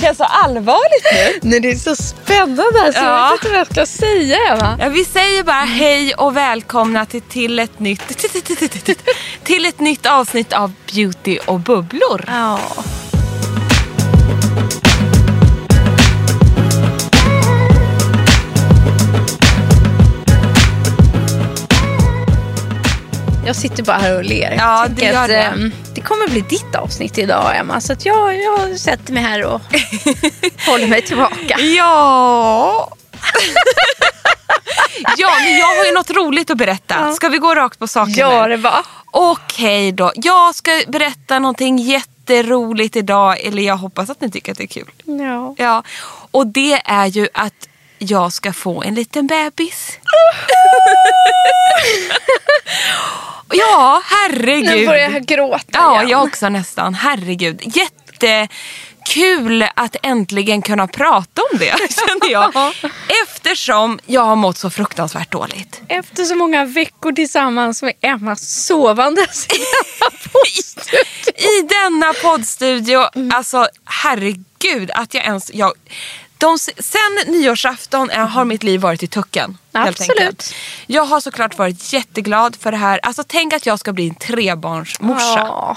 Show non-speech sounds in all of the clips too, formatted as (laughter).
känns så allvarligt nu. Nej, det är så spännande. Alltså, Ja. Jag vet inte vad jag ska säga, Emma. Ja, vi säger bara hej och välkomna till, till, ett nytt, till ett nytt avsnitt av Beauty och bubblor. Ja. Jag sitter bara här och ler. Ja, det gör att, det. ehm, det kommer bli ditt avsnitt idag, Emma. Så att jag, jag sätter mig här och (laughs) håller mig tillbaka. Ja. (laughs) ja, men jag har ju något roligt att berätta. Ska vi gå rakt på sak? Gör eller? det bara. Okej då. Jag ska berätta någonting jätteroligt idag. Eller jag hoppas att ni tycker att det är kul. Ja. Ja, och det är ju att jag ska få en liten bebis. (laughs) ja, herregud. Nu börjar jag gråta Ja, igen. jag också nästan. Herregud. Jättekul att äntligen kunna prata om det, (laughs) känner jag. Eftersom jag har mått så fruktansvärt dåligt. Efter så många veckor tillsammans med Emma sovandes (laughs) i denna poddstudio. I denna poddstudio, alltså herregud att jag ens... Jag, de, sen nyårsafton är, har mitt liv varit i tucken. Helt Absolut. enkelt. Jag har såklart varit jätteglad för det här. Alltså tänk att jag ska bli en trebarnsmorsa. Ja.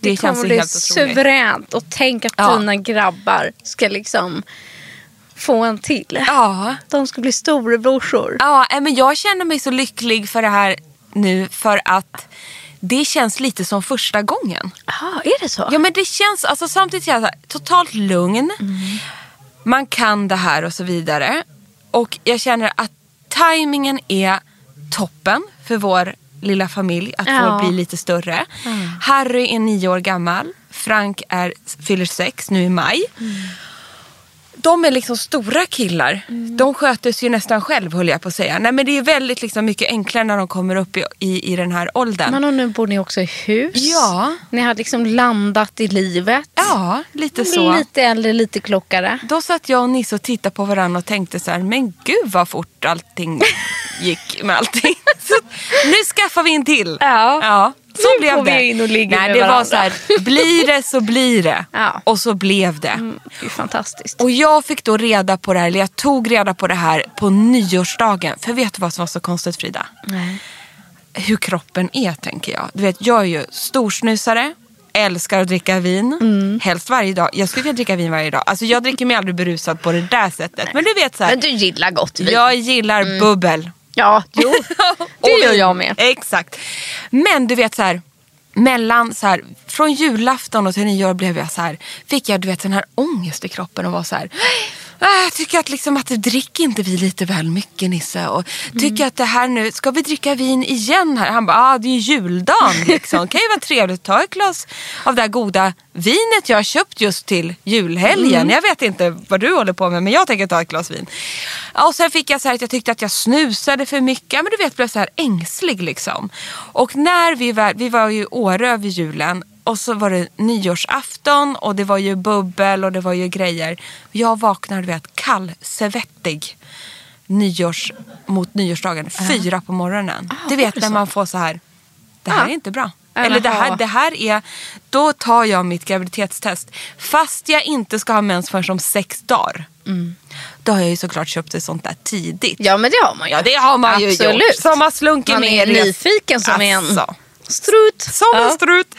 det, Det, känns kommer bli helt suveränt. Och tänk att Ja. dina grabbar ska liksom få en till. Ja. De ska bli storebrorsor. Ja, men jag känner mig så lycklig för det här nu för att det känns lite som första gången. Jaha, är det så? Ja men det känns, alltså samtidigt känns jag totalt lugn. Man kan det här och så vidare. Och jag känner att tajmingen är toppen för vår lilla familj att Ja. få bli lite större. Harry är nio år gammal. Frank är, fyller sex nu i maj. De är liksom stora killar. De sköter sig ju nästan själv höll jag på att säga. Nej, men det är väldigt liksom mycket enklare när de kommer upp i, i, i den här åldern. Men och nu bor ni också i hus. Ja. Ni har liksom landat i livet. Ja, lite så. lite äldre, lite klokare. Då satt jag och Nisse och tittade på varandra och tänkte så här, men gud vad fort allting (laughs) gick med allting. Så nu skaffar vi en till. Ja. ja så Nu blev det. in och ligger Nej, med det var varandra. så här, blir det så blir det. (laughs) Ja. Och så blev det. Mm, det är fantastiskt. Och jag fick då reda på det här, eller jag tog reda på det här på nyårsdagen. För vet du vad som var så konstigt Frida? Nej. Hur kroppen är tänker jag. Du vet, jag är ju storsnusare. Älskar att dricka vin. Mm. Helst varje dag. Jag skulle kunna dricka vin varje dag. Alltså jag dricker mig aldrig berusad på det där sättet. Men du vet så här, Men du gillar gott vin. Jag gillar bubbel. Ja, jo. (laughs) Det gör jag med. Exakt. Men du vet så här. Mellan så här, från julafton och till nyår blev jag så här, fick jag du vet den här ångest i kroppen och var så här. "Ah, Jag tycker att, liksom att dricker inte vi lite väl mycket Nisse? Och tycker att det här nu, ska vi dricka vin igen här? Han bara, ah, det är ju juldagen liksom. (laughs) Kan ju vara trevligt att ta ett glas av det här goda vinet jag har köpt just till julhelgen. Jag vet inte vad du håller på med men jag tänker ta ett glas vin. Och sen fick jag så här att jag tyckte att jag snusade för mycket. Men du vet, blev så här ängslig liksom. Och när vi var, vi var ju i Åre över julen och så var det nyårsafton och det var ju bubbel och det var ju grejer. Jag vaknade du vet kallsvettig. nyårs, mot nyårsdagen, fyra på morgonen. du vet när man får så här, det här Ja. är inte bra. Eller det här, det här är, då tar jag mitt graviditetstest. Fast jag inte ska ha mens förrän om sex dagar. Då har jag ju såklart köpt ett sånt där tidigt. Ja men det har man ju. Ja, det har man ju Absolut. gjort. Som har slunkit Man med är i res- nyfiken som en Alltså. strut. Som Ja. en strut.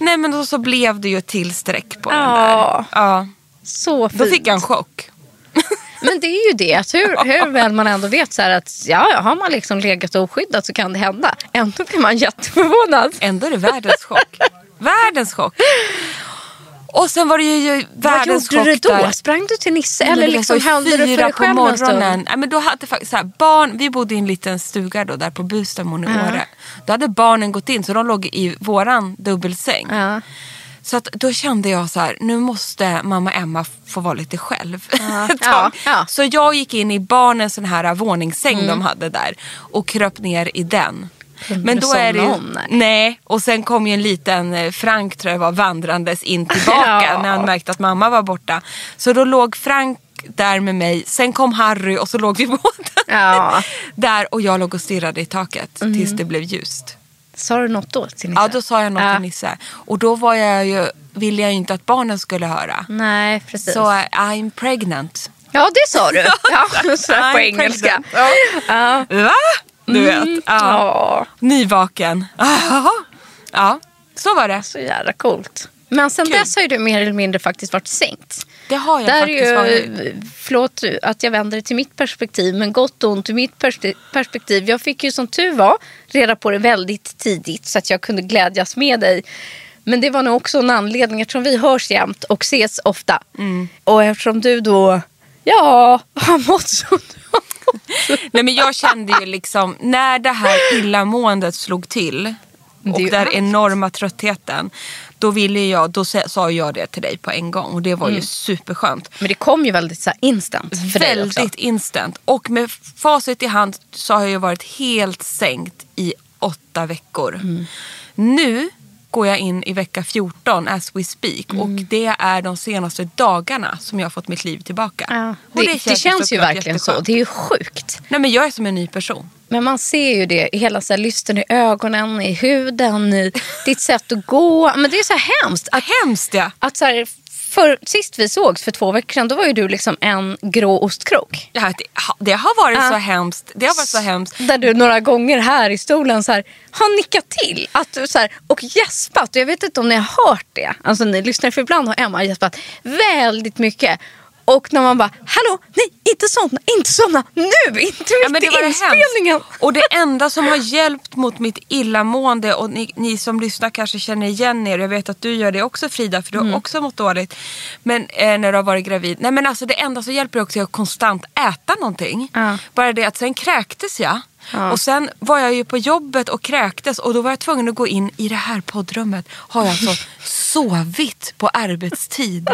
Nej men då så blev det ju ett till streck på den Ja. där. Ja. Så Då fint. fick jag en chock. (laughs) Men det är ju det, att hur, hur väl man ändå vet så att ja, har man liksom legat oskyddat så kan det hända. Ändå blir man jätteförvånad. Ändå är det världens chock. (laughs) världens chock. Och sen var det ju Vad världens gjorde du chock då? där. Sprang du till Nisse eller liksom du det för dig på själv stund? morgonen. Nej, men då hade faktiskt så här, barn, vi bodde i en liten stuga då, där på Bustamon i Åre. Då hade barnen gått in så de låg i våran dubbelsäng. Ja. Så att då kände jag så här, nu måste mamma Emma få vara lite själv. (laughs) ett Ja, ja. Så jag gick in i barnens sån här våningssäng Mm. de hade där och kröp ner i den. Kunde Men då är det ju, nej? och sen kom ju en liten eh, Frank tror jag var vandrandes in tillbaka (laughs) Ja. när han märkte att mamma var borta. Så då låg Frank där med mig, sen kom Harry och så låg vi (laughs) båda Ja. där och jag låg och stirrade i taket tills det blev ljust. Sa du något då till Nisse? Ja, då sa jag något Ja. till Nisse. Och då var jag ju, ville jag ju inte att barnen skulle höra. Nej, precis. Så eh, I'm pregnant. Ja, det sa du. (laughs) Ja, så på engelska. Ja. Va? Du vet. Ja. Ja, Nyvaken. Ja, så var det. så jävla coolt. Men sen Kul. dess har ju du mer eller mindre faktiskt varit sänkt. Det har jag Där är faktiskt ju, varit. förlåt att jag vänder det till mitt perspektiv, men gott och ont i mitt perspe- perspektiv. Jag fick ju som tur var reda på det väldigt tidigt så att jag kunde glädjas med dig. Men det var nog också en anledning eftersom vi hörs jämt och ses ofta. Mm. Och eftersom du då, ja, har mått som du har (laughs) Nej, men jag kände ju liksom, när det här illamåendet slog till och den enorma tröttheten. Då ville jag, då sa- jag det till dig på en gång och det var ju superskönt. Men det kom ju väldigt så instant för dig också. Väldigt instant. Och med facit i hand så har jag varit helt sänkt i åtta veckor. Mm. Nu går jag in i vecka 14 as we speak och Mm. det är de senaste dagarna som jag har fått mitt liv tillbaka. Ja. Och Det, det, känns ju verkligen så. jätteskönt. Det är ju sjukt. Nej men jag är som en ny person. Men man ser ju det hela så här, lysten i ögonen, i huden, i ditt sätt att gå. Men det är så här hemskt. Att, Hemskt ja. att så här, för, sist vi sågs för två veckor sedan, då var ju du liksom en grå ostkrok. Här, det, det har varit Ja. så hemskt. Det har varit så hemskt. Där du några gånger här i stolen så här, har nickat till att du, så här, och gäspat. Jag vet inte om ni har hört det. Alltså ni lyssnar för ibland har Emma gäspat väldigt mycket. Och när man bara, hallå, nej, inte somna, inte somna, nu, inte mitt Ja, men det i det inspelningen. hemskt. Och det (laughs) enda som har hjälpt mot mitt illamående och ni, ni som lyssnar kanske känner igen er. Jag vet att du gör det också Frida för du Mm. har också mått dåligt. Men eh, när du har varit gravid. Nej men alltså det enda som hjälper också är att konstant äta någonting. Ja. Bara det att sen kräktes jag. Och sen var jag ju på jobbet och kräktes och då var jag tvungen att gå in i det här poddrummet. Har jag alltså (laughs) sovit på arbetstid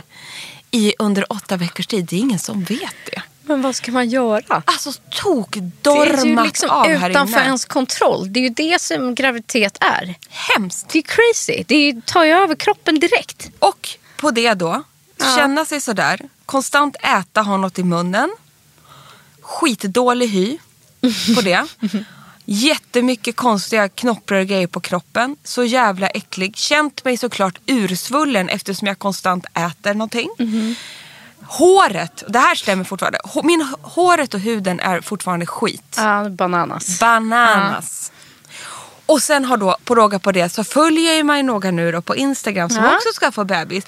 i under åtta veckors tid. Det är ingen som vet det. Men vad ska man göra? Alltså Det är ju tokdormat liksom av här utanför inne. ens kontroll. Det är ju det som graviditet är. Hemskt. Det är crazy. Det är, tar ju över kroppen direkt. Och på det då, känna sig sådär, konstant äta, ha något i munnen, skitdålig hy på det. (laughs) Jättemycket konstiga knopprar och grejer på kroppen. Så jävla äcklig. Känt mig såklart ursvullen eftersom jag konstant äter någonting. Håret, det här stämmer fortfarande. Min håret och huden är fortfarande skit. Ja, bananas. Bananas. Och sen har då, på råga på det, så följer jag ju mig några nu då på Instagram som Ja. också ska få bebis.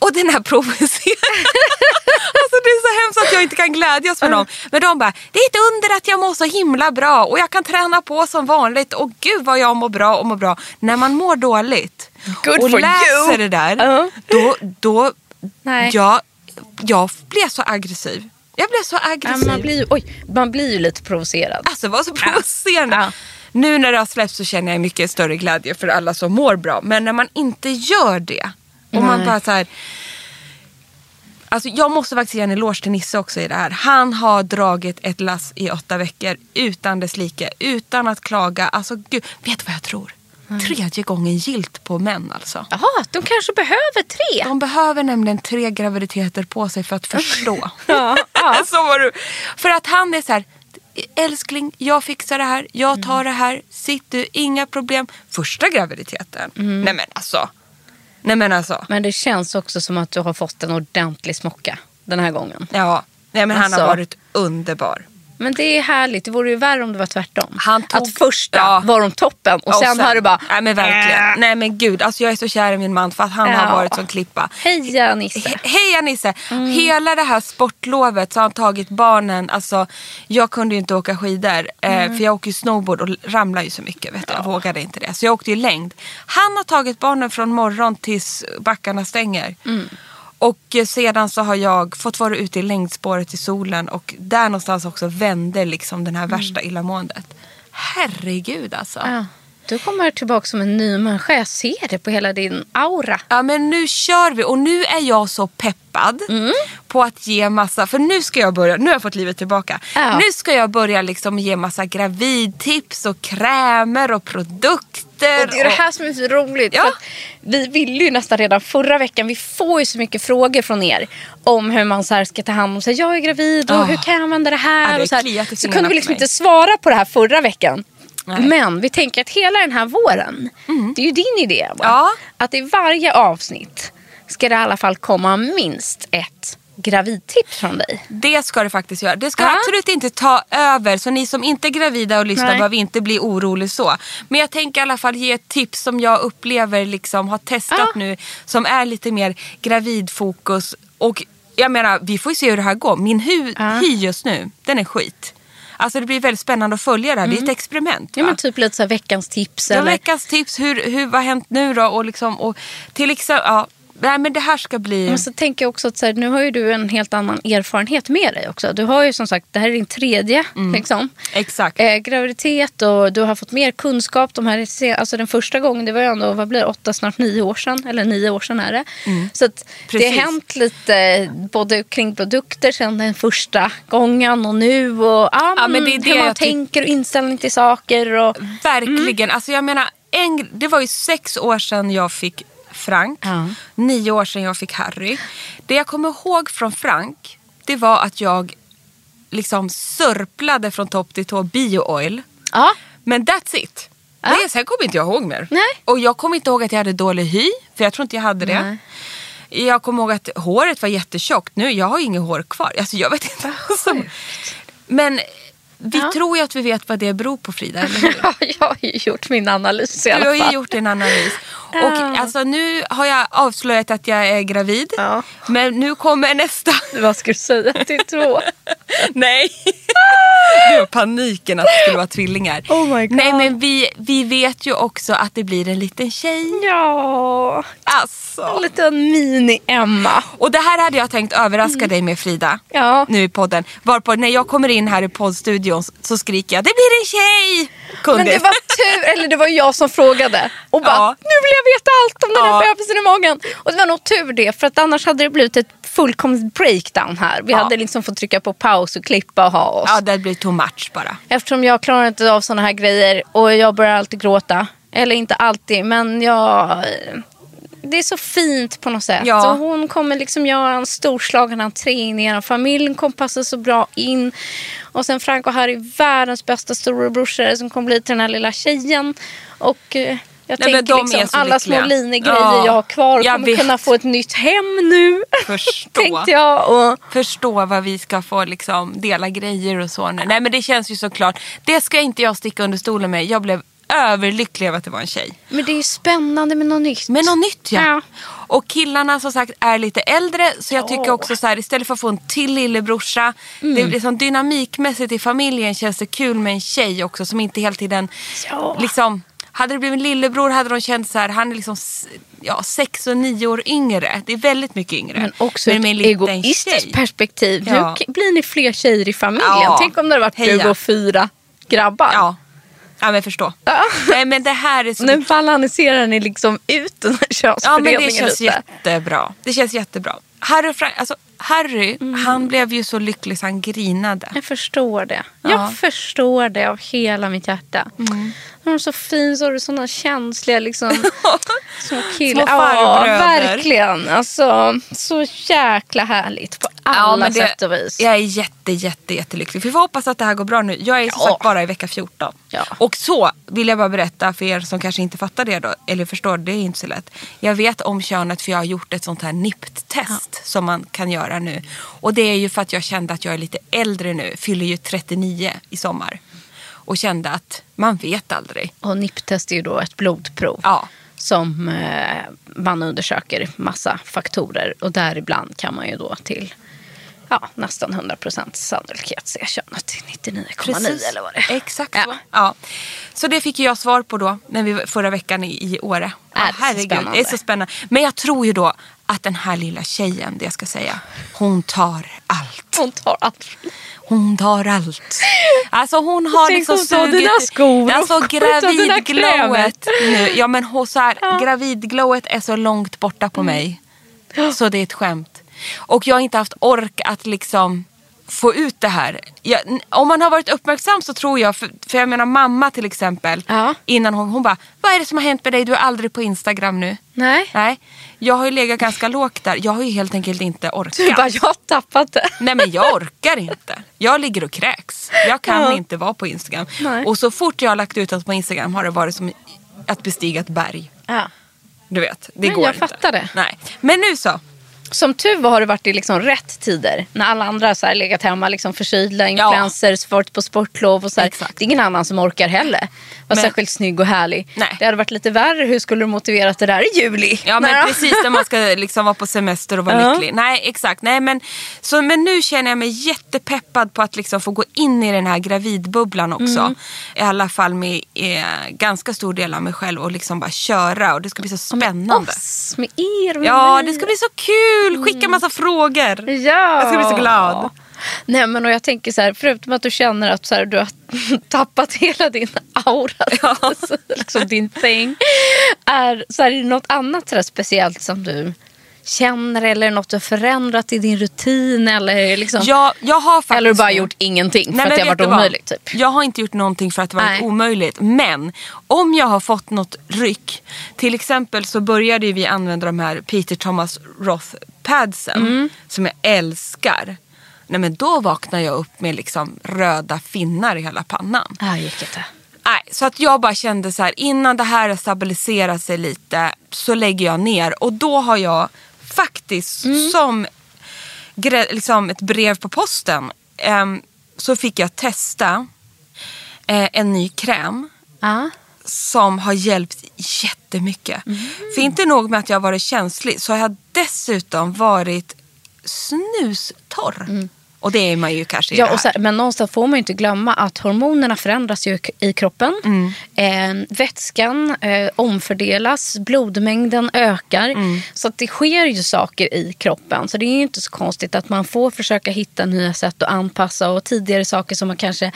Och den här provoceringen. (laughs) alltså det är så hemskt att jag inte kan glädjas med dem. Men de bara, det är ett under att jag mår så himla bra och jag kan träna på som vanligt. Och gud vad jag mår bra och mår bra. När man mår dåligt Good och läser you. det där, Ja. då, då Nej. jag, jag blev så aggressiv. Jag blev så Ja, aggressiv. man, blir ju, oj, man blir ju lite provocerad. Alltså var så provocerande. Ja. Nu när det har släppts så känner jag mycket större glädje för alla som mår bra. Men när man inte gör det. Och man bara så här. Alltså jag måste faktiskt ge en eloge till Nisse också i det här. Han har dragit ett lass i åtta veckor utan dess like. Utan att klaga. Alltså gud, vet du vad jag tror? Tredje gången gilt på män alltså. Jaha, de kanske behöver tre. De behöver nämligen tre graviditeter på sig för att (laughs) förstå. Ja, Ja. (laughs) så var du. För att han är så här, älskling, jag fixar det här, jag tar det här, sitt du, inga problem. Första graviditeten. Mm. Nej men alltså. Nej men alltså. Men det känns också som att du har fått en ordentlig smocka den här gången. Ja, nej men han Alltså. har varit underbar. Men det är härligt. Det vore ju värre om det var tvärtom. Han tog- Att första Ja. var de toppen och, sen, har det bara... Nej men verkligen. Nej men gud, alltså jag är så kär i min man för att han Ja. har varit som klippa. Heja Nisse. He- Heja Nisse! Mm. Hela det här sportlovet så har han tagit barnen. Alltså, jag kunde ju inte åka skidor eh, Mm. för jag åker ju snowboard och ramlar ju så mycket. Vet du? Jag vågade inte det. Så jag åkte ju längd. Han har tagit barnen från morgon tills backarna stänger. Mm. Och sedan så har jag fått vara ute i längdspåret i solen och där någonstans också vände liksom den här värsta illamåendet. Herregud alltså. Ja. Du kommer tillbaka som en ny människa. Jag ser det på hela din aura. Ja men nu kör vi och nu är jag så peppad Mm. på att ge massa, för nu ska jag börja, nu har jag fått livet tillbaka. Ja. Nu ska jag börja liksom ge massa gravidtips och krämer och produkter. Och det är det här som är så roligt. Ja. Vi ville ju nästan redan förra veckan, vi får ju så mycket frågor från er om hur man så ska ta hand om sig. Jag är gravid och Ah. hur kan jag använda det här? Ja, det så, här. så kunde vi liksom inte svara på det här förra veckan. Nej. Men vi tänker att hela den här våren, det är ju din idé. Va? Ja. Att i varje avsnitt ska det i alla fall komma minst ett gravidtips från dig. Det ska det faktiskt göra. Det ska Ja. absolut inte ta över. Så ni som inte är gravida och lyssnar Nej. behöver inte bli orolig så. Men jag tänker i alla fall ge ett tips som jag upplever liksom har testat Ja. nu. Som är lite mer gravidfokus. Och jag menar, vi får ju se hur det här går. Min hu- Ja. hy just nu, den är skit. Alltså det blir väldigt spännande att följa det här. Det är ett experiment. Mm. Ja, va? men typ lite så veckans tips. Ja, eller... veckans tips, hur, hur, vad har hänt nu då? Och liksom, och till exempel, ja, nej men det här ska bli... Men så tänker jag också att så här, nu har ju du en helt annan erfarenhet med dig också. Du har ju som sagt, det här är din tredje liksom, Exakt. eh, graviditet och du har fått mer kunskap. De här, alltså den första gången, det var ju ändå vad blir det, åtta, snart nio år sedan. Eller nio år sedan är det. Så att det har hänt lite både kring produkter sedan den första gången och nu. Och ja, Ja, men det är hur det man jag ty- tänker och inställning till saker. Och, Verkligen. Alltså jag menar, en, det var ju sex år sedan jag fick Frank. Ja. Nio år sedan jag fick Harry. Det jag kommer ihåg från Frank, det var att jag liksom sörplade från topp till tå bio-oil. ja, Men that's it. Ja. Det, sen kommer inte jag ihåg mer. Nej. Och jag kommer inte ihåg att jag hade dålig hy, för jag tror inte jag hade det. Nej. Jag kommer ihåg att håret var jättetjockt. Nu, jag har inget hår kvar. Alltså, jag vet inte. Alltså, men vi Ja. tror ju att vi vet vad det beror på Frida, eller hur? (laughs) jag har ju gjort min analys i Du alla har fall. ju gjort en analys. Och alltså, nu har jag avslöjat att jag är gravid. Ja. Men nu kommer nästa. Vad ska du säga till två? (laughs) Nej. Du har paniken att det skulle vara tvillingar. Oh my God. Nej men vi, vi vet ju också att det blir en liten tjej. Ja, Alltså. en liten mini-Emma. Och det här hade jag tänkt överraska dig med Frida. Mm. Ja. Nu i podden. Varpå när jag kommer in här i poddstudion så skriker jag det blir en tjej. Kunde. Men det var tur, eller det var jag som frågade. Och bara, Ja. nu vill jag veta allt om den Ja. bebisen i magen. Och det var nog tur det, för att annars hade det blivit ett fullkomligt breakdown här. Vi Ja. hade liksom fått trycka på paus och klippa och ha oss. Ja det blir too much bara. Eftersom jag klarar inte av såna här grejer och jag börjar alltid gråta. Eller inte alltid, men jag... Det är så fint på något sätt. Ja. Och hon kommer liksom göra en storslagen entré in i er familj. kommer passa så bra in. Och sen Frank och Harry, världens bästa storebrorsor som kommer bli till den här lilla tjejen. Och eh, jag Nej, tänker de liksom alla lyckliga. små linegrejer Ja, jag har kvar jag kommer vet. kunna få ett nytt hem nu. (laughs) Förstå. Tänkte jag. Och, förstå vad vi ska få liksom, dela grejer och så. nu. Nej men det känns ju såklart. Det ska inte jag sticka under stolen med. Jag blev överlycklig över att det var en tjej. men det är ju spännande med något nytt. Men något nytt ja. Ja. Och killarna som sagt är lite äldre så jag tycker också så här istället för att få en till lillebrorsa. Mm. Det är liksom dynamikmässigt i familjen känns det kul med en tjej också som inte hela tiden Ja. liksom hade det blivit en lillebror hade de känt så här, han är liksom ja, sex och nio år yngre. Det är väldigt mycket yngre. Men också med en ett egoistiskt tjej. perspektiv. Ja. Nu blir ni fler tjejer i familjen. Ja. Tänk om det hade varit Heja. du och fyra grabbar. Ja. ja, men förstå. Ja. Nej men det här är så... (laughs) Nu balanserar ni liksom ut den här Ja men könsfördelningen det känns lite. jättebra. Det känns jättebra. Harry, och Frank, alltså, Harry Mm. han blev ju så lycklig så han grinade. Jag förstår det. Ja. Jag förstår det av hela mitt hjärta. Mm. De är så fin, så har du sådana känsliga liksom, (laughs) små killar. Små Ja, farbröder. verkligen. Alltså, så jäkla härligt på alla men det- sätt och vis. Jag är jätte, jätte, jättelycklig. Vi får hoppas att det här går bra nu. Jag är som Ja. sagt bara i vecka 14. Ja. Och så vill jag bara berätta för er som kanske inte fattar det då, eller förstår, det är inte så lätt. Jag vet om könet för jag har gjort ett sånt här NIPT-test som man kan göra nu. Och det är ju för att jag kände att jag är lite äldre nu, fyller ju 39 i sommar. Och kände att man vet aldrig. Och NIPT-test är ju då ett blodprov. Ja. Som eh, man undersöker massa faktorer. Och däribland kan man ju då till ja, nästan 100% sannolikhet se könet till 99,9 eller vad det är. Exakt Ja. så. Ja. Så det fick jag svar på då när vi, förra veckan i, i Åre. Är det så herregud, spännande? det är så spännande. Men jag tror ju då att den här lilla tjejen, det jag ska säga, hon tar allt. Hon tar allt. Hon tar allt. Alltså hon har Tänk liksom hon sugit... dina skor Alltså gravidglowet nu. Ja men hon, så här, gravidglowet är så långt borta Mm. på mig. Så det är ett skämt. Och jag har inte haft ork att liksom få ut det här. Jag, om man har varit uppmärksam så tror jag, för, för jag menar mamma till exempel. Ja. Innan hon, hon bara, vad är det som har hänt med dig? Du är aldrig på Instagram nu. Nej. Nej, jag har ju legat ganska lågt där. Jag har ju helt enkelt inte orkat. Du bara, jag har tappat det. Nej men jag orkar inte. Jag ligger och kräks. Jag kan Ja. inte vara på Instagram. Nej. Och så fort jag har lagt ut något på Instagram har det varit som att bestiga ett berg. Ja. Du vet, det Men går jag inte. fattar det. Nej. Men nu så. Som tur var har det varit i liksom rätt tider. När alla andra så här legat hemma liksom förkylda, influencers, varit på sportlov och så. Det är ingen annan som orkar heller. Var Men- särskilt snygg och härlig. Nej. Det hade varit lite värre. Hur skulle du motivera att det där är juli? Ja men då. precis när man ska liksom vara på semester och vara Ja. lycklig. Nej exakt. Nej, men, så, men nu känner jag mig jättepeppad på att liksom få gå in i den här gravidbubblan också. Mm. I alla fall med eh, ganska stor del av mig själv och liksom bara köra. Och det ska bli så spännande. Oss, med er, med Ja mig. det ska bli så kul. Skicka massa frågor. Ja. Jag ska bli så glad. Nej men och jag tänker så här, förutom att du känner att så här, du har (laughs) tappat hela din aura, (laughs) alltså, liksom din thing. Är, så här, är det något annat så speciellt som du känner eller något du har förändrat i din rutin? Eller, liksom, Jag, jag har faktiskt eller har du bara gjort ingenting för Nej, att det har varit omöjligt? Typ. Jag har inte gjort någonting för att det varit Nej. omöjligt. Men om jag har fått något ryck. Till exempel så började vi använda de här Peter Thomas Roth padsen. Mm. Som jag älskar. Nej men då vaknar jag upp med liksom röda finnar i hela pannan. Ah, gick inte. Nej, så att jag bara kände så här innan det här har stabiliserat sig lite så lägger jag ner. Och då har jag faktiskt som gre- liksom ett brev på posten ehm, så fick jag testa eh, en ny kräm Ja. som har hjälpt jättemycket. För inte nog med att jag har varit känslig så har jag dessutom varit snustorr. Och det är man ju kanske Ja, här. här, men någonstans får man inte glömma att hormonerna förändras ju i kroppen. Mm. Eh, vätskan eh, omfördelas, blodmängden ökar. Mm. Så att det sker ju saker i kroppen. Så det är ju inte så konstigt att man får försöka hitta nya sätt att anpassa. Och tidigare saker som man kanske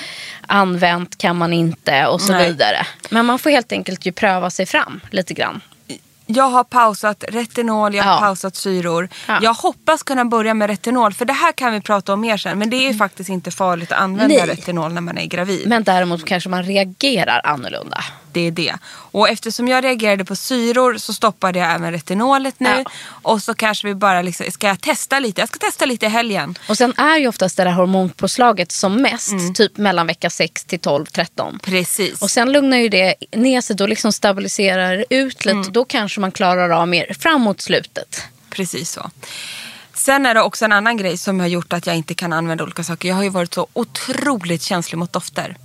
använt kan man inte och så Nej. vidare. Men man får helt enkelt ju pröva sig fram lite grann. Jag har pausat retinol, jag har Ja. pausat syror. Ja. Jag hoppas kunna börja med retinol för det här kan vi prata om mer sen. Men det är ju faktiskt inte farligt att använda Nej. retinol när man är gravid. Men däremot kanske man reagerar annorlunda. Det är det. Och eftersom jag reagerade på syror så stoppade jag även retinolet nu. Ja. Och så kanske vi bara liksom, ska jag testa lite? Jag ska testa lite i helgen. Och sen är ju oftast det där hormonpåslaget som mest Mm. typ mellan vecka 6 till 12, 13. Precis. Och sen lugnar ju det ner sig, då liksom stabiliserar ut lite. Mm. Då kanske man klarar av mer framåt slutet. Precis så. Sen är det också en annan grej som har gjort att jag inte kan använda olika saker. Jag har ju varit så otroligt känslig mot dofter.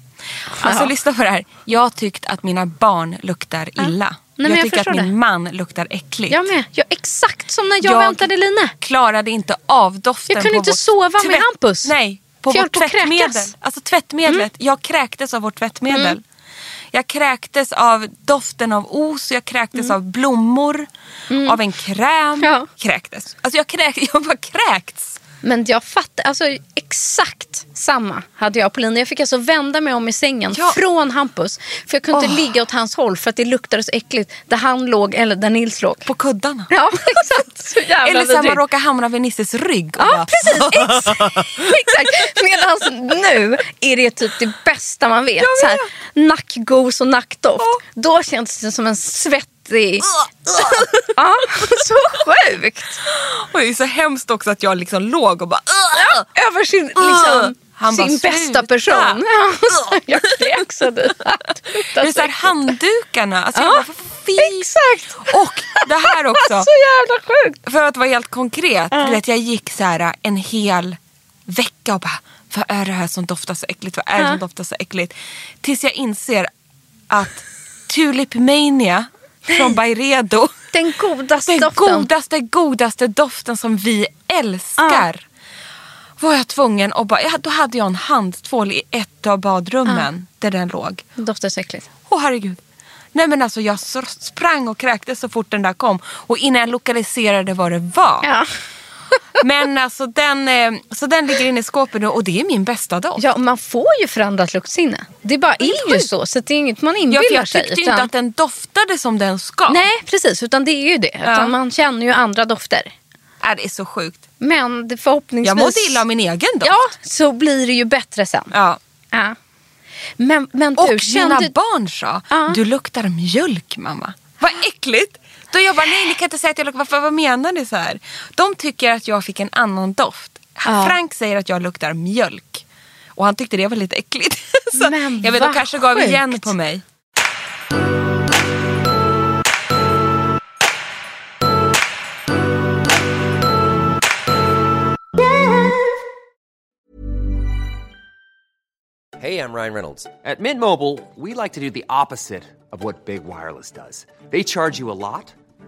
Alltså Ja. lyssna på det här. Jag har tyckt att mina barn luktar illa. men jag jag tycker att min det. man luktar äckligt. Jag med. Ja, exakt som när jag, väntade Line. klarade inte av doften Jag kunde på inte vårt sova med Hampus. Nej, på jag vårt tvättmedel. kräkas. Mm. Alltså tvättmedlet. Jag kräktes av vårt tvättmedel. Jag kräktes av doften av os, jag kräktes av blommor, av en kräm. Mm. Ja. Kräktes. Alltså jag, kräk, (laughs) jag bara kräkts. Men jag fattar, alltså exakt samma hade jag på linjen. Jag fick alltså vända mig om i sängen ja. från Hampus. För jag kunde oh. inte ligga åt hans håll för att det luktade så äckligt där han låg eller där Nils låg. På kuddarna. Ja, (laughs) exakt. Så jävla eller så man råkar hamna vid Nisses rygg. Ja, bara... precis. Ex (laughs) exakt. Medan nu är det typ det bästa man vet. vet. Så här, nackgos och nackdoft. Oh. Då känns det som en svett 80. ja, (laughs) så sjukt. Och det är så hemskt också att jag liksom låg och bara... Ja, över sin, liksom, Han sin bara, bästa person. jag kräksade. det (laughs) är så här, handdukarna. Alltså, jag bara, Exakt. Och det här (laughs) också. så jävla sjukt. För att vara helt konkret. Mm. Vet, jag gick så här en hel vecka och bara vad är det här som doftar så äckligt? Vad är det som doftar så äckligt? Tills jag inser att Tulip Mania från Byredo. Den godaste Den doften. godaste, godaste doften som vi älskar. Var jag tvungen att bara, ja, då hade jag en handtvål i ett av badrummen där den låg. Den doftar så äckligt. Åh herregud. Nej men alltså jag sprang och kräktes så fort den där kom. Och innan jag lokaliserade vad det var. Ja. Men alltså den, eh, så den ligger inne i skåpet nu och det är min bästa doft. ja, man får ju förändrat luktsinne. Det bara är ju så. Så det är inget man Ja, inbillar för jag sig. tyckte ju utan- inte att den doftade som den ska. Nej, precis. Utan det är ju det. Ja. Man känner ju andra dofter. Äh, det är så sjukt. Men det förhoppningsvis... Jag mådde illa av min egen doft. Ja, så blir det ju bättre sen. Ja. Ja. Men, men du, Och mina kände... barn sa, Ja. du luktar mjölk mamma. Vad äckligt. Då jag bara, nej ni kan inte säga att jag luktar, varför, vad menar ni så här? De tycker att jag fick en annan doft. Ja. Frank säger att jag luktar mjölk. Och han tyckte det var lite äckligt. (laughs) så Men jag vet, de vad kanske gav igen på mig. Hey, I'm Ryan Reynolds. At Mint Mobile, we like to do the opposite of what Big Wireless does. They charge you a lot,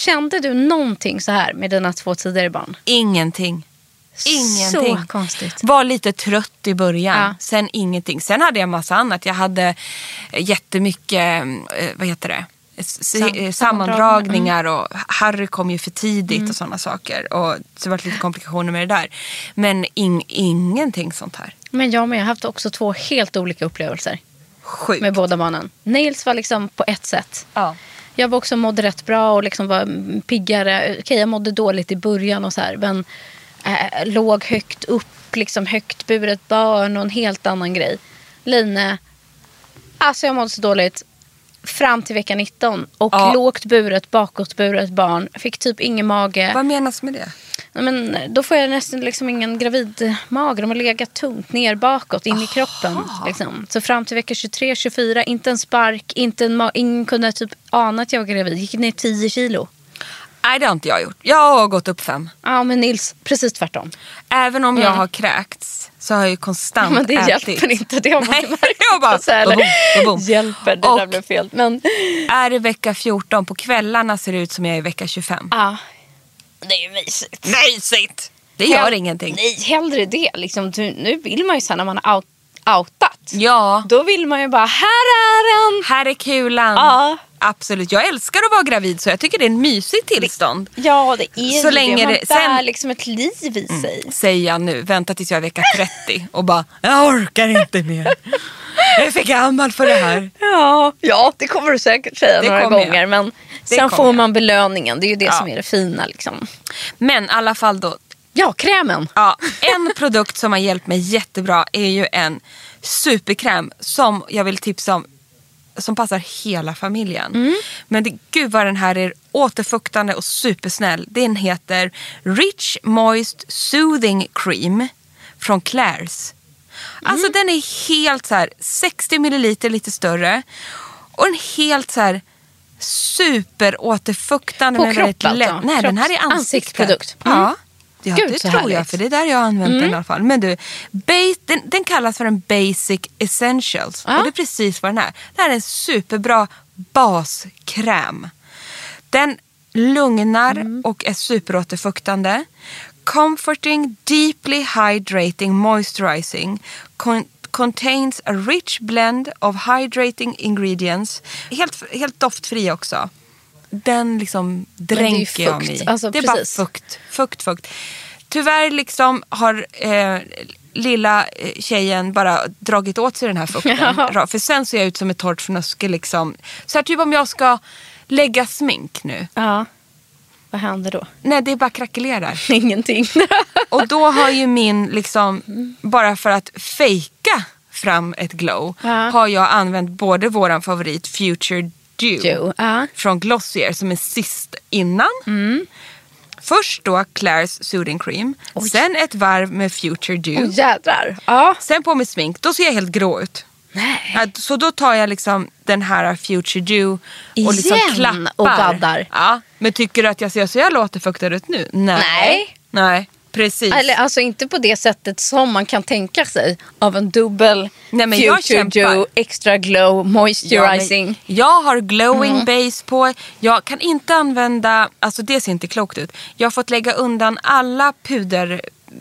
Kände du någonting så här med dina två tidigare barn? Ingenting. Ingenting. Så konstigt. Var lite trött i början. Ja. Sen ingenting. Sen hade jag massa annat. Jag hade eh, jättemycket, eh, vad heter det? Sam- eh, sammandragningar och Harry kom ju för tidigt och sådana saker. Och det var lite komplikationer med det där. Men ing, ingenting sånt här. Men jag med. Jag har haft också två helt olika upplevelser Sjukt. med båda barnen. Nails var liksom på ett sätt. Ja. Jag var också mådde rätt bra och liksom var piggare. Okej, jag mådde dåligt i början och så här. Men äh, låg högt upp, liksom högt buret barn och en helt annan grej. Line, alltså jag mådde så dåligt. Fram till vecka 19. Och Ja. lågt buret, bakåtburet barn. Fick typ ingen mage. Vad menas med det? Men då får jag nästan liksom ingen gravidmage. De har legat tungt ner bakåt, in i kroppen. Liksom. Så fram till vecka 23, 24, inte en spark, inte en ma- ingen kunde typ ana att jag var gravid. Gick ner 10 kilo. Nej, det har inte jag gjort. Jag har gått upp fem. Ja, men Nils, precis tvärtom. Även om jag Mm. har kräkts så har jag ju konstant men det ätit. hjälper inte. Det har man Nej, (laughs) inte märkt. jag bara, Så boom, boom. Hjälper, det Och- där blev fel. Men Är det vecka 14 på kvällarna ser det ut som jag är i vecka 25. ja, det är ju mysigt. Mysigt! Det gör Hell- ingenting. Nej, hellre det. Liksom, du, nu vill man ju sen när man har out, outat. Ja, Då vill man ju bara, här är den! här är kulan. Ja. Absolut. Jag älskar att vara gravid så jag tycker det är en mysig tillstånd. Ja, det är Så ju länge det. Man det- bär sen- liksom ett liv i sig. Säger jag nu. Vänta tills jag är vecka 30 och bara, jag orkar inte mer. (laughs) (laughs) Jag är för gammal för det här. Ja, ja, det kommer du säkert säga Det några kommer jag. gånger. Men Sen kommer får jag. man belöningen. Det är ju det Ja. som är det fina. Liksom. Men i alla fall då. Ja, krämen. Ja, en produkt som har hjälpt mig jättebra är ju en superkräm som jag vill tipsa om. Som passar hela familjen. Mm. Men det, gud vad den här är återfuktande och supersnäll. Den heter Rich Moist Soothing Cream från Claire's. Alltså Mm. den är helt så här 60 milliliter lite större. Och en helt så här superåterfuktande. På men kropp alltså? lätt- Nej, den här är Kropps- ansiktsprodukt. Mm. Ja. Ja, Gud, det tror jag. härligt. För det är där jag har använt den i alla fall. Men du, bas, den, den kallas för en basic essentials. Ja. Och det är precis vad den är. Det här är en superbra baskräm. Den lugnar Mm. och är superåterfuktande. Comforting, deeply hydrating, moisturizing. Con- contains a rich blend of hydrating ingredients. Helt, helt doftfri också. Den liksom dränker jag mig i. Alltså, det är precis. bara fukt, fukt, fukt. Tyvärr liksom har eh, lilla eh, tjejen bara dragit åt sig den här fukten. (laughs) Ja. För sen ser jag ut som ett torrt fnöske. Liksom. Så här, typ om jag ska lägga smink nu. Ja. Vad händer då? Nej, det är bara krackelerar. (laughs) Ingenting. (laughs) Och då har ju min, liksom, bara för att fejka fram ett glow, Ja. har jag använt både våran favorit Future Dew Dew, ja. från Glossier som är sist innan. Mm. Först då Claire's Soothing Cream, sen ett varv med Future Dew. Åh jädrar. Ja. Sen på med smink, då ser jag helt grå ut. Nej. Ja, Så då tar jag liksom den här Future Dew och liksom Igen klappar. och baddar. Ja. Men tycker du att jag ser så jävla återfuktad ut nu? Nej. Nej. Nej, precis. Eller alltså inte på det sättet som man kan tänka sig av en dubbel Nej, men jag Future. Dew Extra Glow Moisturizing. Ja, jag har glowing Mm. base på. Jag kan inte använda, alltså det ser inte klokt ut. Jag har fått lägga undan alla puder.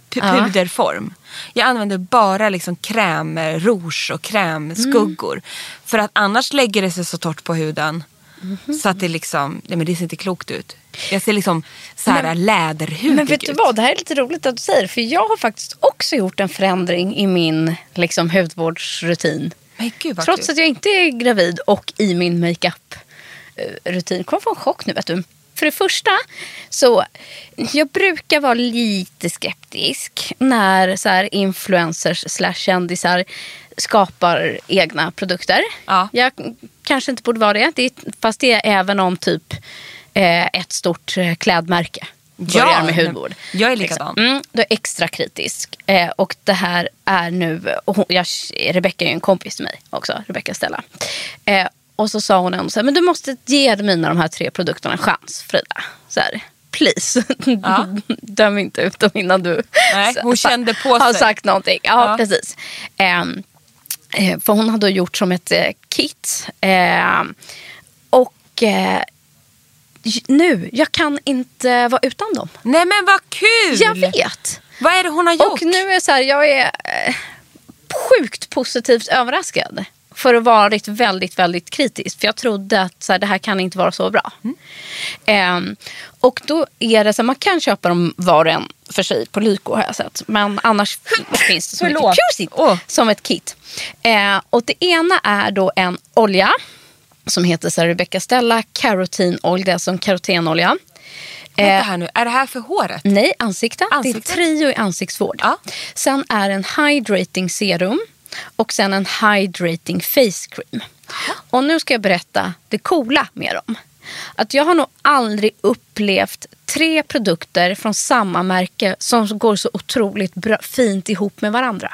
Puderform. Jag använder bara liksom kräm, eh, rouge och krämskuggor. Mm. För att annars lägger det sig så torrt på huden. Mhm. Så att det liksom, nej men det ser inte klokt ut. Jag ser liksom så här läderhudig Men vet du ut. vad, det här är lite roligt att du säger. För jag har faktiskt också gjort en förändring i min liksom, hudvårdsrutin. Men gud Trots kul. att jag inte är gravid och i min makeup-rutin. Kommer få en chock nu vet du. För det första, så jag brukar vara lite skeptisk när så här influencers slash kändisar skapar egna produkter. Ja. Jag kanske inte borde vara det, det är, fast det är även om typ eh, ett stort eh, klädmärke börjar Ja, med hudvård. jag är likadan. Liksom. Mm, då är extra kritisk. Eh, och det här är nu, och hon, jag, Rebecca är ju en kompis till mig också, Rebecca Stella. Eh, och så sa hon ändå så här, men du måste ge mina de här tre produkterna en chans Frida. Så här, please, Ja. (laughs) döm inte ut dem innan du Nej, hon kände på har sig. sagt någonting. Ja, Ja. precis. Eh, för hon hade gjort som ett eh, kit. Ehm, och eh, nu, jag kan inte vara utan dem. Nej men vad kul! Jag vet. Vad är det hon har gjort? Och nu är jag så här, jag är eh, sjukt positivt överraskad. För att vara varit väldigt, väldigt kritisk. För jag trodde att så här, det här kan inte vara så bra. Ehm, och då är det så här, man kan köpa dem var och en för sig på Lyko har jag sett. Men annars (laughs) finns det som, ett, Förlåt. Prosit! Åh. som ett kit. Eh, och det ena är då en olja. Som heter så här, Rebecca Stella. Det är alltså en karotenolja. Vänta här nu, är det här för håret? Nej, ansikte. Det Ansikte? är trio i ansiktsvård. Ja. Sen är en hydrating serum och sen en hydrating face cream. Och nu ska jag berätta det coola med dem. Att jag har nog aldrig upplevt tre produkter från samma märke som går så otroligt bra, fint ihop med varandra.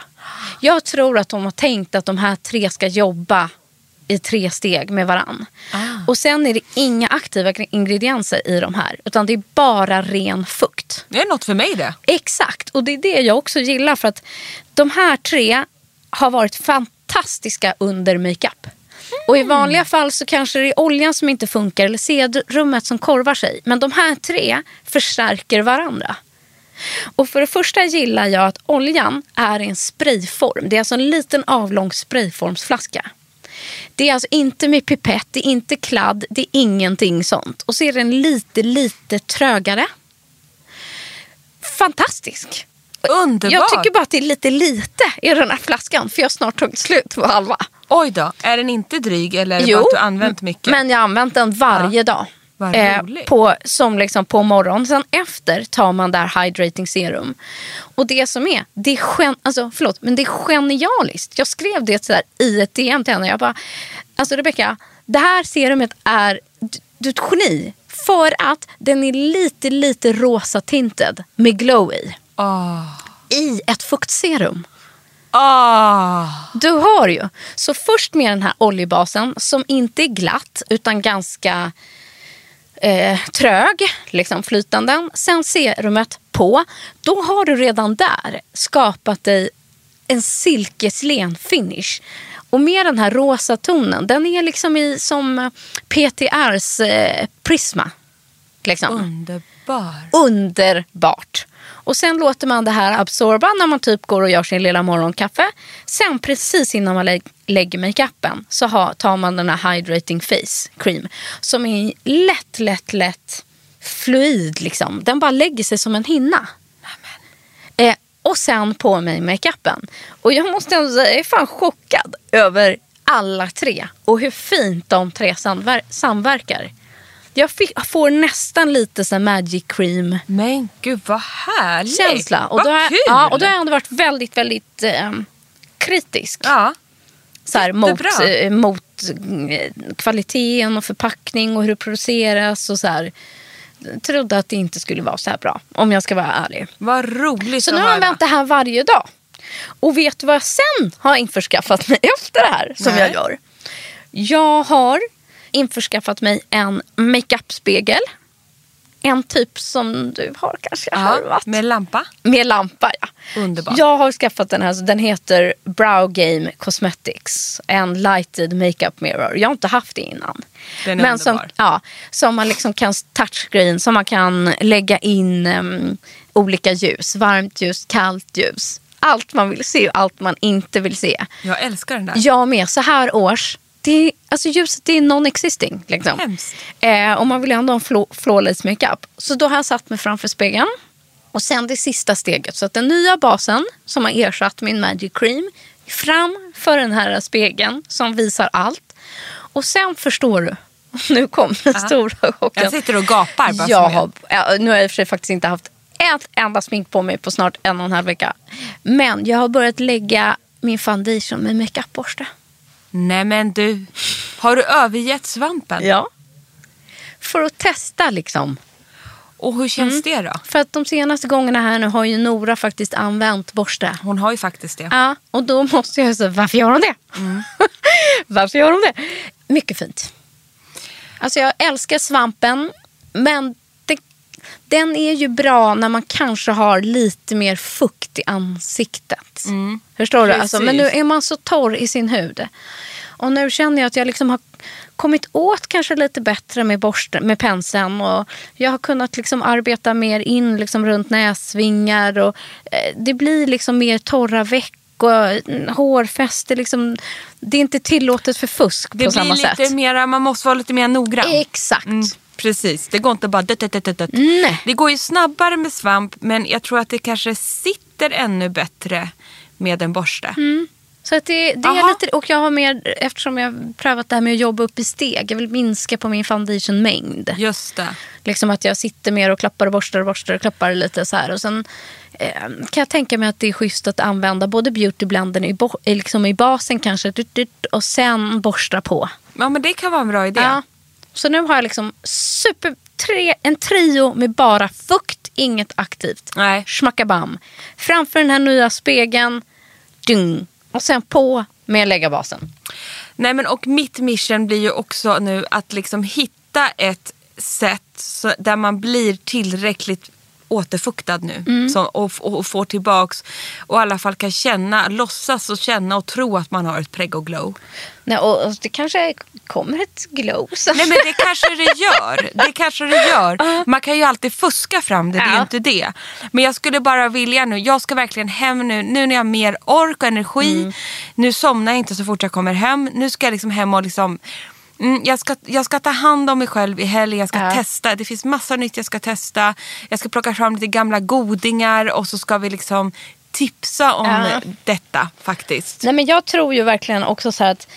Jag tror att de har tänkt att de här tre ska jobba i tre steg med varann. Och sen är det inga aktiva ingredienser i de här. Utan det är bara ren fukt. Det är något för mig det. Exakt, och det är det jag också gillar. För att de här tre har varit fantastiska under makeup. Och i vanliga fall så kanske det är oljan som inte funkar eller serummet som korvar sig. Men de här tre förstärker varandra. Och för det första gillar jag att oljan är en sprayform. Det är alltså en liten avlång sprayformsflaska. Det är alltså inte med pipett, det är inte kladd, det är ingenting sånt. Och så är den lite, lite trögare. Fantastisk. Underbart. Jag tycker bara att det är lite lite i den här flaskan för jag har snart tagit slut på halva. Oj då, är den inte dryg eller Jo, bara att du använt mycket? Men jag har använt den varje dag. Vad Eh, på, som liksom på morgonen. Sen efter tar man där hydrating serum. Och det som är, det är, gen, alltså, förlåt, men det är genialiskt. Jag skrev det så i ett DM till henne. Jag bara, alltså Rebecca, det här serumet är, du, du är ett geni. För att den är lite, lite rosa tinted med glow i. Ah. I ett fuktserum. Ah. Du har ju. Så först med den här oljebasen som inte är glatt utan ganska eh, trög, liksom flytande. Sen serumet på. Då har du redan där skapat dig en silkeslen finish. Och med den här rosa tonen, den är liksom i som PTRs eh, Prisma. Liksom Underbar. Underbart. Och sen låter man det här absorba när man typ går och gör sin lilla morgonkaffe. Sen precis innan man lä- lägger makeupen så har, tar man den här hydrating face cream. Som är lätt, lätt, lätt fluid liksom. Den bara lägger sig som en hinna. Eh, och sen på mig makeupen. Och jag måste ändå säga, jag är fan chockad över alla tre. Och hur fint de tre samver- samverkar. Jag fick, får nästan lite så magic cream Men gud vad härligt. känsla. Och vad då, har, kul. ja, och då har jag ändå varit väldigt, väldigt eh, kritisk. Ja. så här, mot, jättebra. eh, mot eh, kvaliteten och förpackning och hur det produceras. Och så här. Trodde att det inte skulle vara så här bra, om jag ska vara ärlig. Vad roligt Så nu har jag använt det här varje dag. Och vet du vad jag sen har införskaffat mig (laughs) efter det här? Som Nej. jag gör. Jag har införskaffat mig en makeup-spegel. En typ som du har kanske Ja, harvat. med lampa. Med lampa, ja. Underbart. Jag har skaffat den här. så Den heter Brow Game Cosmetics. En lighted makeup mirror. Jag har inte haft det innan. Den är Men som, underbar. ja, som man liksom kan touchscreen. Som man kan lägga in em, olika ljus. Varmt ljus, kallt ljus. Allt man vill se och allt man inte vill se. Jag älskar den där. Jag med. Så här års. Det alltså ljuset är non-existing. Liksom. Eh, och man vill ändå ha en flo- flawless makeup. Så då har jag satt mig framför spegeln. Och sen det sista steget. Så att den nya basen som har ersatt min Magic Cream. Framför den här spegeln som visar allt. Och sen förstår du. (laughs) Nu kom den stora chocken. Jag sitter och gapar bara Jag har, nu har jag i och för sig faktiskt inte haft ett enda smink på mig på snart en och en halv vecka. Men jag har börjat lägga min foundation med makeupborste. Nej men du, har du övergett svampen? Ja. För att testa liksom. Och hur känns Mm. det då? För att de senaste gångerna här nu har ju Nora faktiskt använt borste. Hon har ju faktiskt det. Ja, och då måste jag säga, varför gör hon det? (laughs) varför gör hon det? Mycket fint. Alltså jag älskar svampen, men det, den är ju bra när man kanske har lite mer fukt i ansiktet. Förstår du? Alltså, men nu är man så torr i sin hud. Och nu känner jag att jag liksom har kommit åt kanske lite bättre med borsten, med penseln. Och jag har kunnat liksom arbeta mer in liksom runt näsvingar. Och, eh, det blir liksom mer torra veck och mm, hårfäste. Liksom, det är inte tillåtet för fusk Det på blir samma lite sätt. mera, man måste vara lite mer noggrann. Exakt. Mm, precis, det går inte bara dött, dött, dött, dött. Nej. Det går ju snabbare med svamp men jag tror att det kanske sitter ännu bättre med en borste. Så att det, det är lite, och jag har mer, eftersom jag har prövat det här med att jobba upp i steg. Jag vill minska på min foundation-mängd. Just det. Liksom att jag sitter mer och klappar och borstar och borstar och klappar lite så här. Och sen eh, kan jag tänka mig att det är schysst att använda både beautyblenden i, bo- liksom i basen kanske och sen borsta på. Ja men det kan vara en bra idé. Ja. Så nu har jag liksom super, tre, en trio med bara fukt, inget aktivt. Nej. Schmackabam. Framför den här nya spegeln. Dung. Och sen på med läggarbasen. Nej men och mitt mission blir ju också nu att liksom hitta ett sätt så, där man blir tillräckligt återfuktad nu. Mm. Så, och, och, och får tillbaks och i alla fall kan känna, låtsas och känna och tro att man har ett preggo glow. Nej, och, och det kanske kommer ett glow. Så. Nej men det kanske det (laughs) gör. Det kanske det gör. Man kan ju alltid fuska fram det, det är ju inte det. Men jag skulle bara vilja nu, jag ska verkligen hem nu, nu när jag har mer ork och energi. Mm. Nu somnar jag inte så fort jag kommer hem. Nu ska jag liksom hem och liksom Mm, jag, ska, jag ska ta hand om mig själv i helgen, jag ska Ja. testa. Det finns massor nytt jag ska testa. Jag ska plocka fram lite gamla godingar och så ska vi liksom tipsa om Ja. detta faktiskt. Nej, men jag tror ju verkligen också så att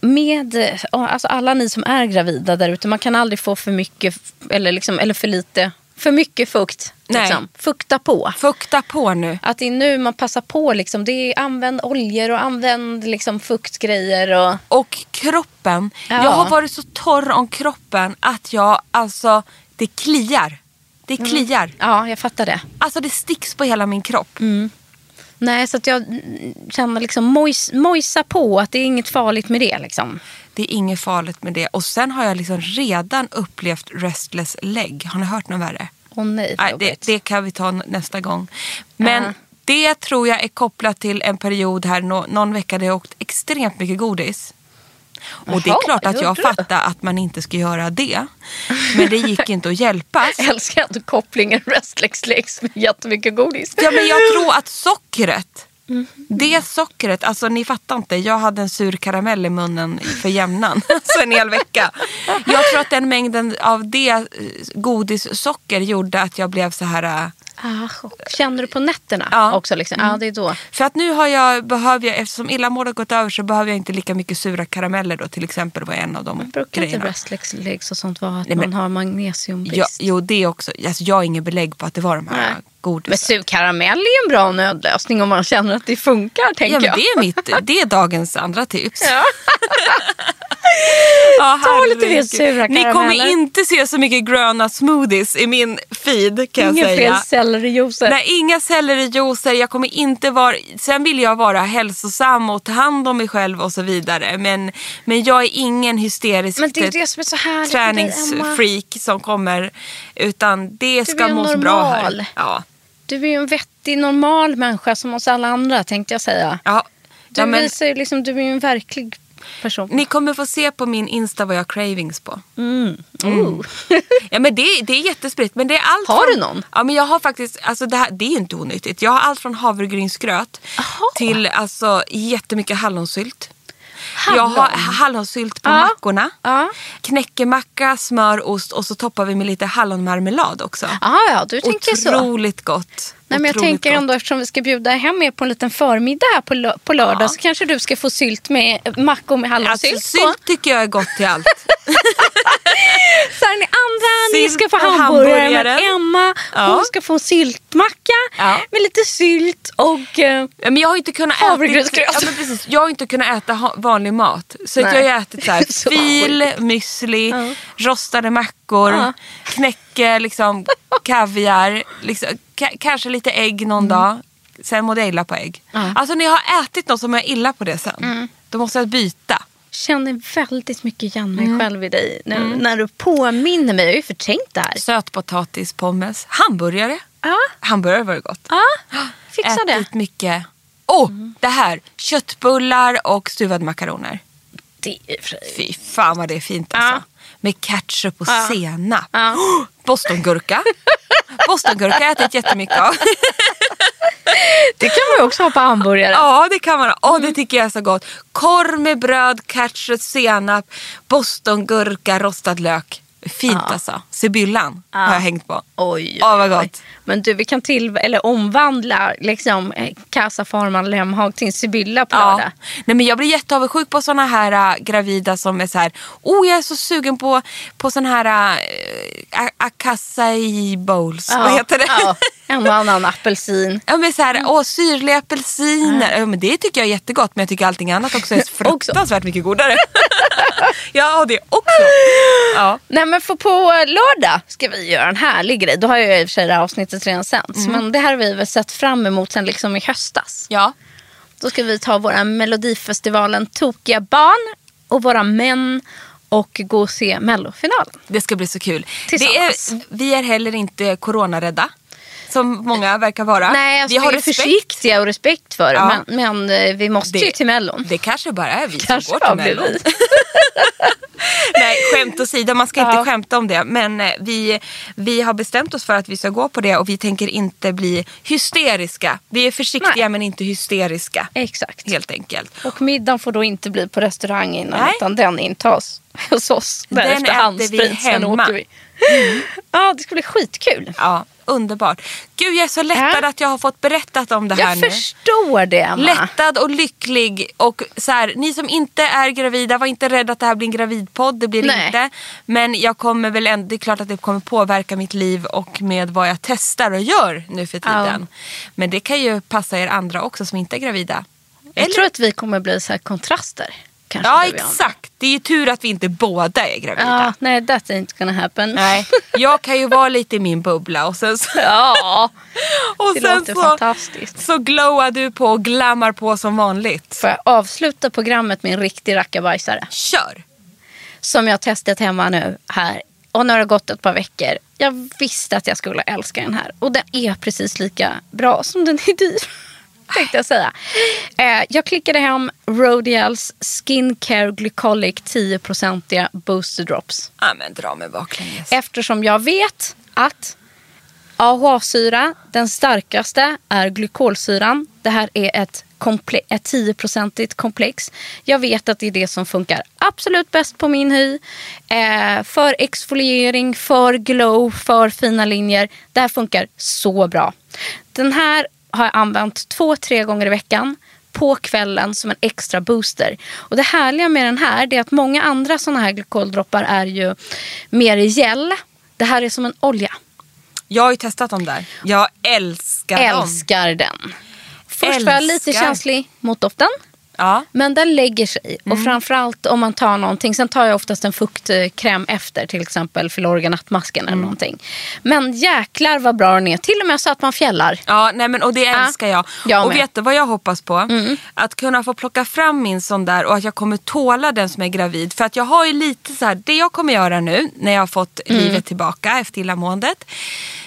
med eh, alltså alla ni som är gravida där ute, man kan aldrig få för mycket eller, liksom, eller för lite, för mycket fukt. Nej. Liksom. Fukta på. Fukta på nu. Att det är nu man passar på. Liksom. Det är, använd oljor och använd liksom, fuktgrejer. Och... Och kroppen. Ja. Jag har varit så torr om kroppen att jag alltså, det kliar. Det Mm. kliar. Ja, jag fattar det. Alltså det sticks på hela min kropp. Nej, så att jag mm, känner liksom mojs, mojsa på att det är inget farligt med det. Liksom. Det är inget farligt med det. Och sen har jag liksom redan upplevt restless leg. Har ni hört något värre? Åh nej, Nej, jobbigt. det, det kan vi ta nästa gång. Men Ja. det tror jag är kopplat till en period här, nå- någon vecka där jag åkt extremt mycket godis. Och det är klart att jag fattar att man inte ska göra det. Men det gick inte att hjälpas. (laughs) Jag älskar ändå kopplingen restless legs med jättemycket godis. Ja, men jag tror att sockret, Mm-hmm. det sockret, alltså ni fattar inte, jag hade en sur karamell i munnen för jämnan. (laughs) Så en hel vecka. Jag tror att den mängden av det eh, godissocker gjorde att jag blev så här... Eh, Ah, chock. Känner du på nätterna Ja. också? Liksom? Ja, det är då. För att nu har jag, behöver jag, eftersom illamåendet gått över så behöver jag inte lika mycket sura karameller då till exempel var en av de Brukar inte grejerna. restless legs och sånt vara att Nej, men- man har magnesiumbrist? Ja, jo det också. Alltså, jag har ingen belägg på att det var de här Nej. Men godisarna. sur karamell är en bra nödlösning om man känner att det funkar. Tänker Ja, men jag. det, är mitt, det är dagens andra tips. Ja. (laughs) Ja, Ta lite mer sura Ni karameller. kommer inte se så mycket gröna smoothies i min feed kan Inga jag säga. Sellerijuicer. Nej, inga sellerijuicer. Jag kommer inte vara... Sen vill jag vara hälsosam och ta hand om mig själv och så vidare. Men, men jag är ingen hysterisk Men det är det som är så härligt träningsfreak som kommer. Utan det ska mås bra här. Ja. Du är ju en vettig, normal människa som oss alla andra tänkte jag säga. Ja. Du Ja, men, visar liksom, du är ju en verklig person. ni kommer få se på min Insta vad jag har cravings på. Oh. (laughs) Ja, men det, det är jättespritt. Men det är allt Har från, du någon? Ja, men jag har faktiskt, alltså det, här, det är ju inte onyttigt. Jag har allt från havregrynsgröt till alltså, jättemycket hallonsylt. Jag har hallonsylt på Ja. mackorna. Ja. Knäckemacka, smör, ost och så toppar vi med lite hallonmarmelad också. Ah, ja, du tänker så. Otroligt gott. Nej, men jag tänker gott. ändå eftersom vi ska bjuda hem er på en liten förmiddag här på, lö- på lördag Ja. så kanske du ska få sylt med mackor med hallonsylt Alltså, på. sylt tycker jag är gott till allt. (laughs) Så här, ni andra ni Sylt ska få hamburgare hamburgaren. Emma Ja. hon ska få en syltmacka Ja. med lite sylt och... eh, Men jag har inte kunnat äta, Havregrynsgröt. ja, men precis, jag har inte kunnat äta vanlig mat. Så jag har ätit så här, (laughs) fil, müsli, rostade mackor, Ja. knäcke, liksom, (laughs) kaviar, liksom, ka- kanske lite ägg någon dag. Sen mådde jag illa på ägg. Mm. Mm. Alltså när jag har ätit något som jag är illa på det sen. Då måste jag byta. känner väldigt mycket igen Mm. mig själv i dig när, när du påminner mig. Jag har ju förträngt det här. Sötpotatis, pommes, hamburgare. Ja, Hamburgare var det gott. ja. fixa det. Ätit mycket. Åh, oh, det här. Köttbullar och stuvade makaroner. Det är Fy fan vad det är fint alltså. Med ketchup och Ja. senap. Ja. Oh, (gasps) Bostongurka. (laughs) Bostongurka har jag ätit jättemycket av. (laughs) Det kan man ju också ha på hamburgare. Ja, det kan man ha. Mm. det tycker jag är så gott. Korv med bröd, ketchup, senap, bostongurka, rostad lök. Fint Ja. alltså. Sibyllan har jag hängt på. Oj, Åh, vad oj, oj. gott. Men du, vi kan till eller omvandla liksom, eh, Casa Farman Lemhag till en Sibylla på Ja. lördag. Nej, men jag blir jätteavundsjuk på såna här äh, gravida som är så här. Oh, jag är så sugen på, på sån här äh, acai bowls. Vad heter det? Ja, en och annan apelsin. Ja men så här, åh, syrliga apelsiner. Ja, men det tycker jag är jättegott men jag tycker allting annat också är (laughs) fruktansvärt mycket godare. (laughs) (laughs) ja det också. Ja. Nej men för på lördag ska vi göra en härlig grej. Då har ju i och för sig det här avsnittet redan sänts. Men det här har vi väl sett fram emot sen liksom i höstas. ja. Då ska vi ta våra Melodifestivalen Tokiga barn och våra män och gå och se mellofinalen. Det ska bli så kul. Är, vi är heller inte coronarädda. Som många verkar vara. Nej, alltså, vi har är respekt. försiktiga och respekt för det. Ja. Men, men eh, vi måste ju till Mellon. Det kanske bara är vi Kanske som går till Mellon. (laughs) Nej, skämt åsido, man ska Ja. inte skämta om det. Men eh, vi, vi har bestämt oss för att vi ska gå på det och vi tänker inte bli hysteriska. Vi är försiktiga Nej. men inte hysteriska. Exakt. Helt enkelt. Och middagen får då inte bli på restaurang innan Nej. utan den intas hos oss. Den äter vi handsprit, sen hemma. åker vi. Ja, det ska bli skitkul. Ja, underbart. Gud, jag är så lättad Ja. att jag har fått berättat om det här Jag nu. förstår det, Emma. Lättad och lycklig. Och så här, ni som inte är gravida, var inte rädda att det här blir en gravidpodd. Det blir det inte. Men jag kommer väl ändå, det är klart att det kommer påverka mitt liv och med vad jag testar och gör nu för tiden. Men det kan ju passa er andra också som inte är gravida. Jag tror att vi kommer bli så här kontraster. Kanske Ja, exakt. Det är ju tur att vi inte båda är gravida. Ja, nej, that ain't gonna happen. Nej, (laughs) jag kan ju vara lite i min bubbla och sen så, Ja, (laughs) och det sen låter så, fantastiskt. så glowar du på och glammar på som vanligt. Får jag avsluta programmet med en riktig rackabajsare? Kör! Som jag har testat hemma nu här. Och nu har det gått ett par veckor. Jag visste att jag skulle älska den här. Och den är precis lika bra som den är dyr. Tänkte jag säga. Eh, jag klickade hem Rodials Skincare Glycolic 10-procentiga Booster Drops. Ja men dra mig baklänges. Eftersom jag vet att AHA-syra, den starkaste, är glykolsyran. Det här är ett, komple- ett 10-procentigt komplex. Jag vet att det är det som funkar absolut bäst på min hy. Eh, för exfoliering, för glow, för fina linjer. Det här funkar så bra. Den här har jag använt två, tre gånger i veckan på kvällen som en extra booster. Och det härliga med den här är att många andra såna här glykoldroppar är ju mer i gel. Det här är som en olja. Jag har ju testat dem där. Jag älskar dem. Älskar den. Först var jag lite Älskar. känslig mot doften. Ja. Men den lägger sig. Mm. Och framförallt om man tar någonting. Sen tar jag oftast en fuktkräm efter. Till exempel Filorga nattmasken Mm. eller någonting. Men jäklar vad bra den är. Till och med så att man fjällar. Ja, nej men, och det älskar jag. jag och. Mm. vet du vad jag hoppas på? Att kunna få plocka fram min sån där och att jag kommer tåla den som är gravid. För att jag har ju lite så här, det jag kommer göra nu när jag har fått Mm. livet tillbaka efter illamåendet.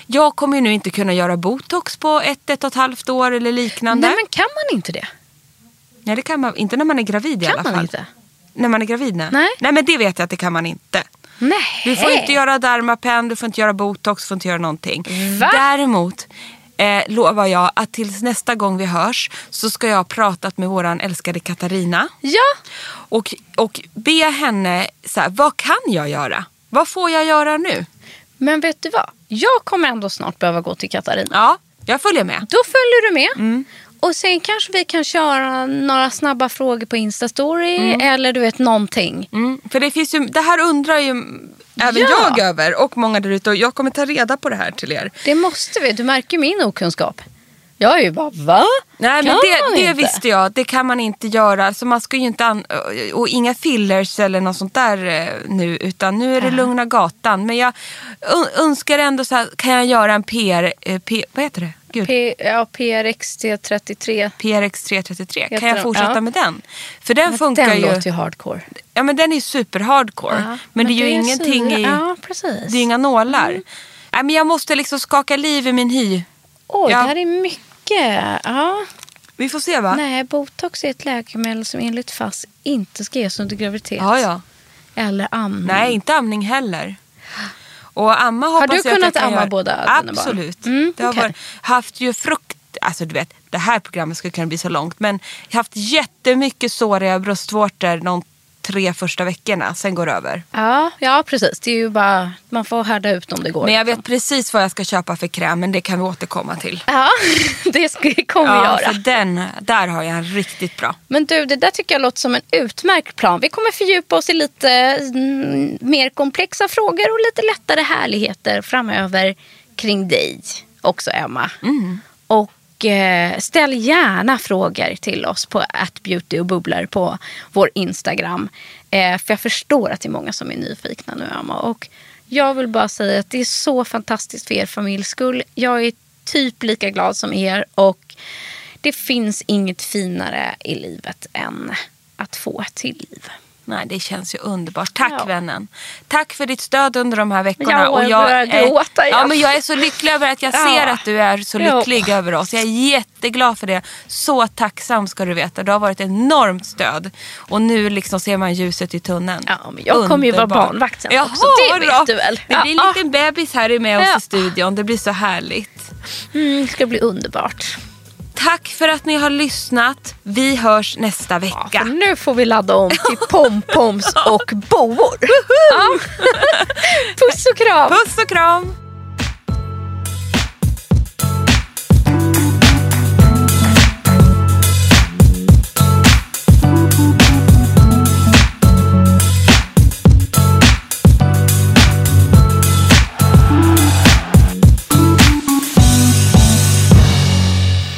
Jag kommer ju nu inte kunna göra botox på ett, ett och ett halvt år eller liknande. Nej men kan man inte det? Nej, det kan man inte när man är gravid i Kan alla man fall. inte? När man är gravid? Nej. Nej. nej, men det vet jag att det kan man inte. Nej. Du får inte göra Dermapen, du får inte göra botox, du får inte göra någonting. Va? Däremot eh, lovar jag att tills nästa gång vi hörs så ska jag ha pratat med våran älskade Katarina. Ja. Och, och be henne, så här, vad kan jag göra? Vad får jag göra nu? Men vet du vad? Jag kommer ändå snart behöva gå till Katarina. Ja, jag följer med. Då följer du med. Mm. Och sen kanske vi kan köra några snabba frågor på Instastory. Mm. Eller du vet någonting. Mm, för det, finns ju, det här undrar ju även Ja. jag över och många där ute och jag kommer ta reda på det här till er. Det måste vi. Du märker min okunskap. Jag är ju bara, va? Nej men det, det visste jag, det kan man inte göra. Så man ska ju inte och inga fillers eller något sånt där eh, nu. Utan nu är det lugna gatan. Men jag önskar ändå så här, kan jag göra en PR, eh, P, vad heter det? Gud. P- ja, PRXT33. PRX 333. Heter Kan jag fortsätta Ja. med den? För den funkar Den ju. låter ju hardcore. Ja men den är super hardcore. Ja, men, det är ju är ingenting syra. i, Ja, precis. det är inga nålar. Nej men jag måste liksom skaka liv i min hy. Oj, Ja. det här är mycket. Ja. Vi får se va? Nej, botox är ett läkemedel som enligt FASS inte ska ges under graviditet. Ja ja. Eller amning. Nej, inte amning heller. Och amma hoppas du kunnat amma göra. båda dina barn? Absolut. Mm, det har varit, haft ju frukt... Alltså du vet, det här programmet skulle kunna bli så långt. Men jag har haft jättemycket såriga bröstvårtor tre första veckorna. Sen går det över. Ja, ja, precis. Det är ju bara, man får härda ut om det går. Men jag liksom. vet precis vad jag ska köpa för kräm. Men det kan vi återkomma till. Ja, (laughs) det ska kommer vi Ja, göra. för den, där har jag en riktigt bra. Men du, det där tycker jag låter som en utmärkt plan. Vi kommer fördjupa oss i lite mm, mer komplexa frågor och lite lättare härligheter framöver kring dig också, Emma. Och eh, ställ gärna frågor till oss på beauty och på vår Instagram. Eh, för jag förstår att det är många som är nyfikna nu, Emma. Och jag vill bara säga att det är så fantastiskt för er familjs skull. Jag är typ lika glad som er. Och det finns inget finare i livet än att få ett till liv. Nej, det känns ju underbart. Tack Ja. vännen. Tack för ditt stöd under de här veckorna. Ja, och jag är, gråta igen. ja, men jag är så lycklig över att jag Ja. ser att du är så Ja. lycklig över oss. Jag är jätteglad för det. Så tacksam ska du veta. Du har varit ett enormt stöd. Och nu liksom ser man ljuset i tunneln. Ja, men jag kommer ju vara barnvakt sen Jaha, också. Det vet då. du väl? Det blir en Ja. liten bebis här med oss Ja. i studion. Det blir så härligt. Mm, det ska bli underbart. Tack för att ni har lyssnat. Vi hörs nästa vecka. För nu får vi ladda om till pompoms och boor. Ja. (laughs) Puss och kram. Puss och kram.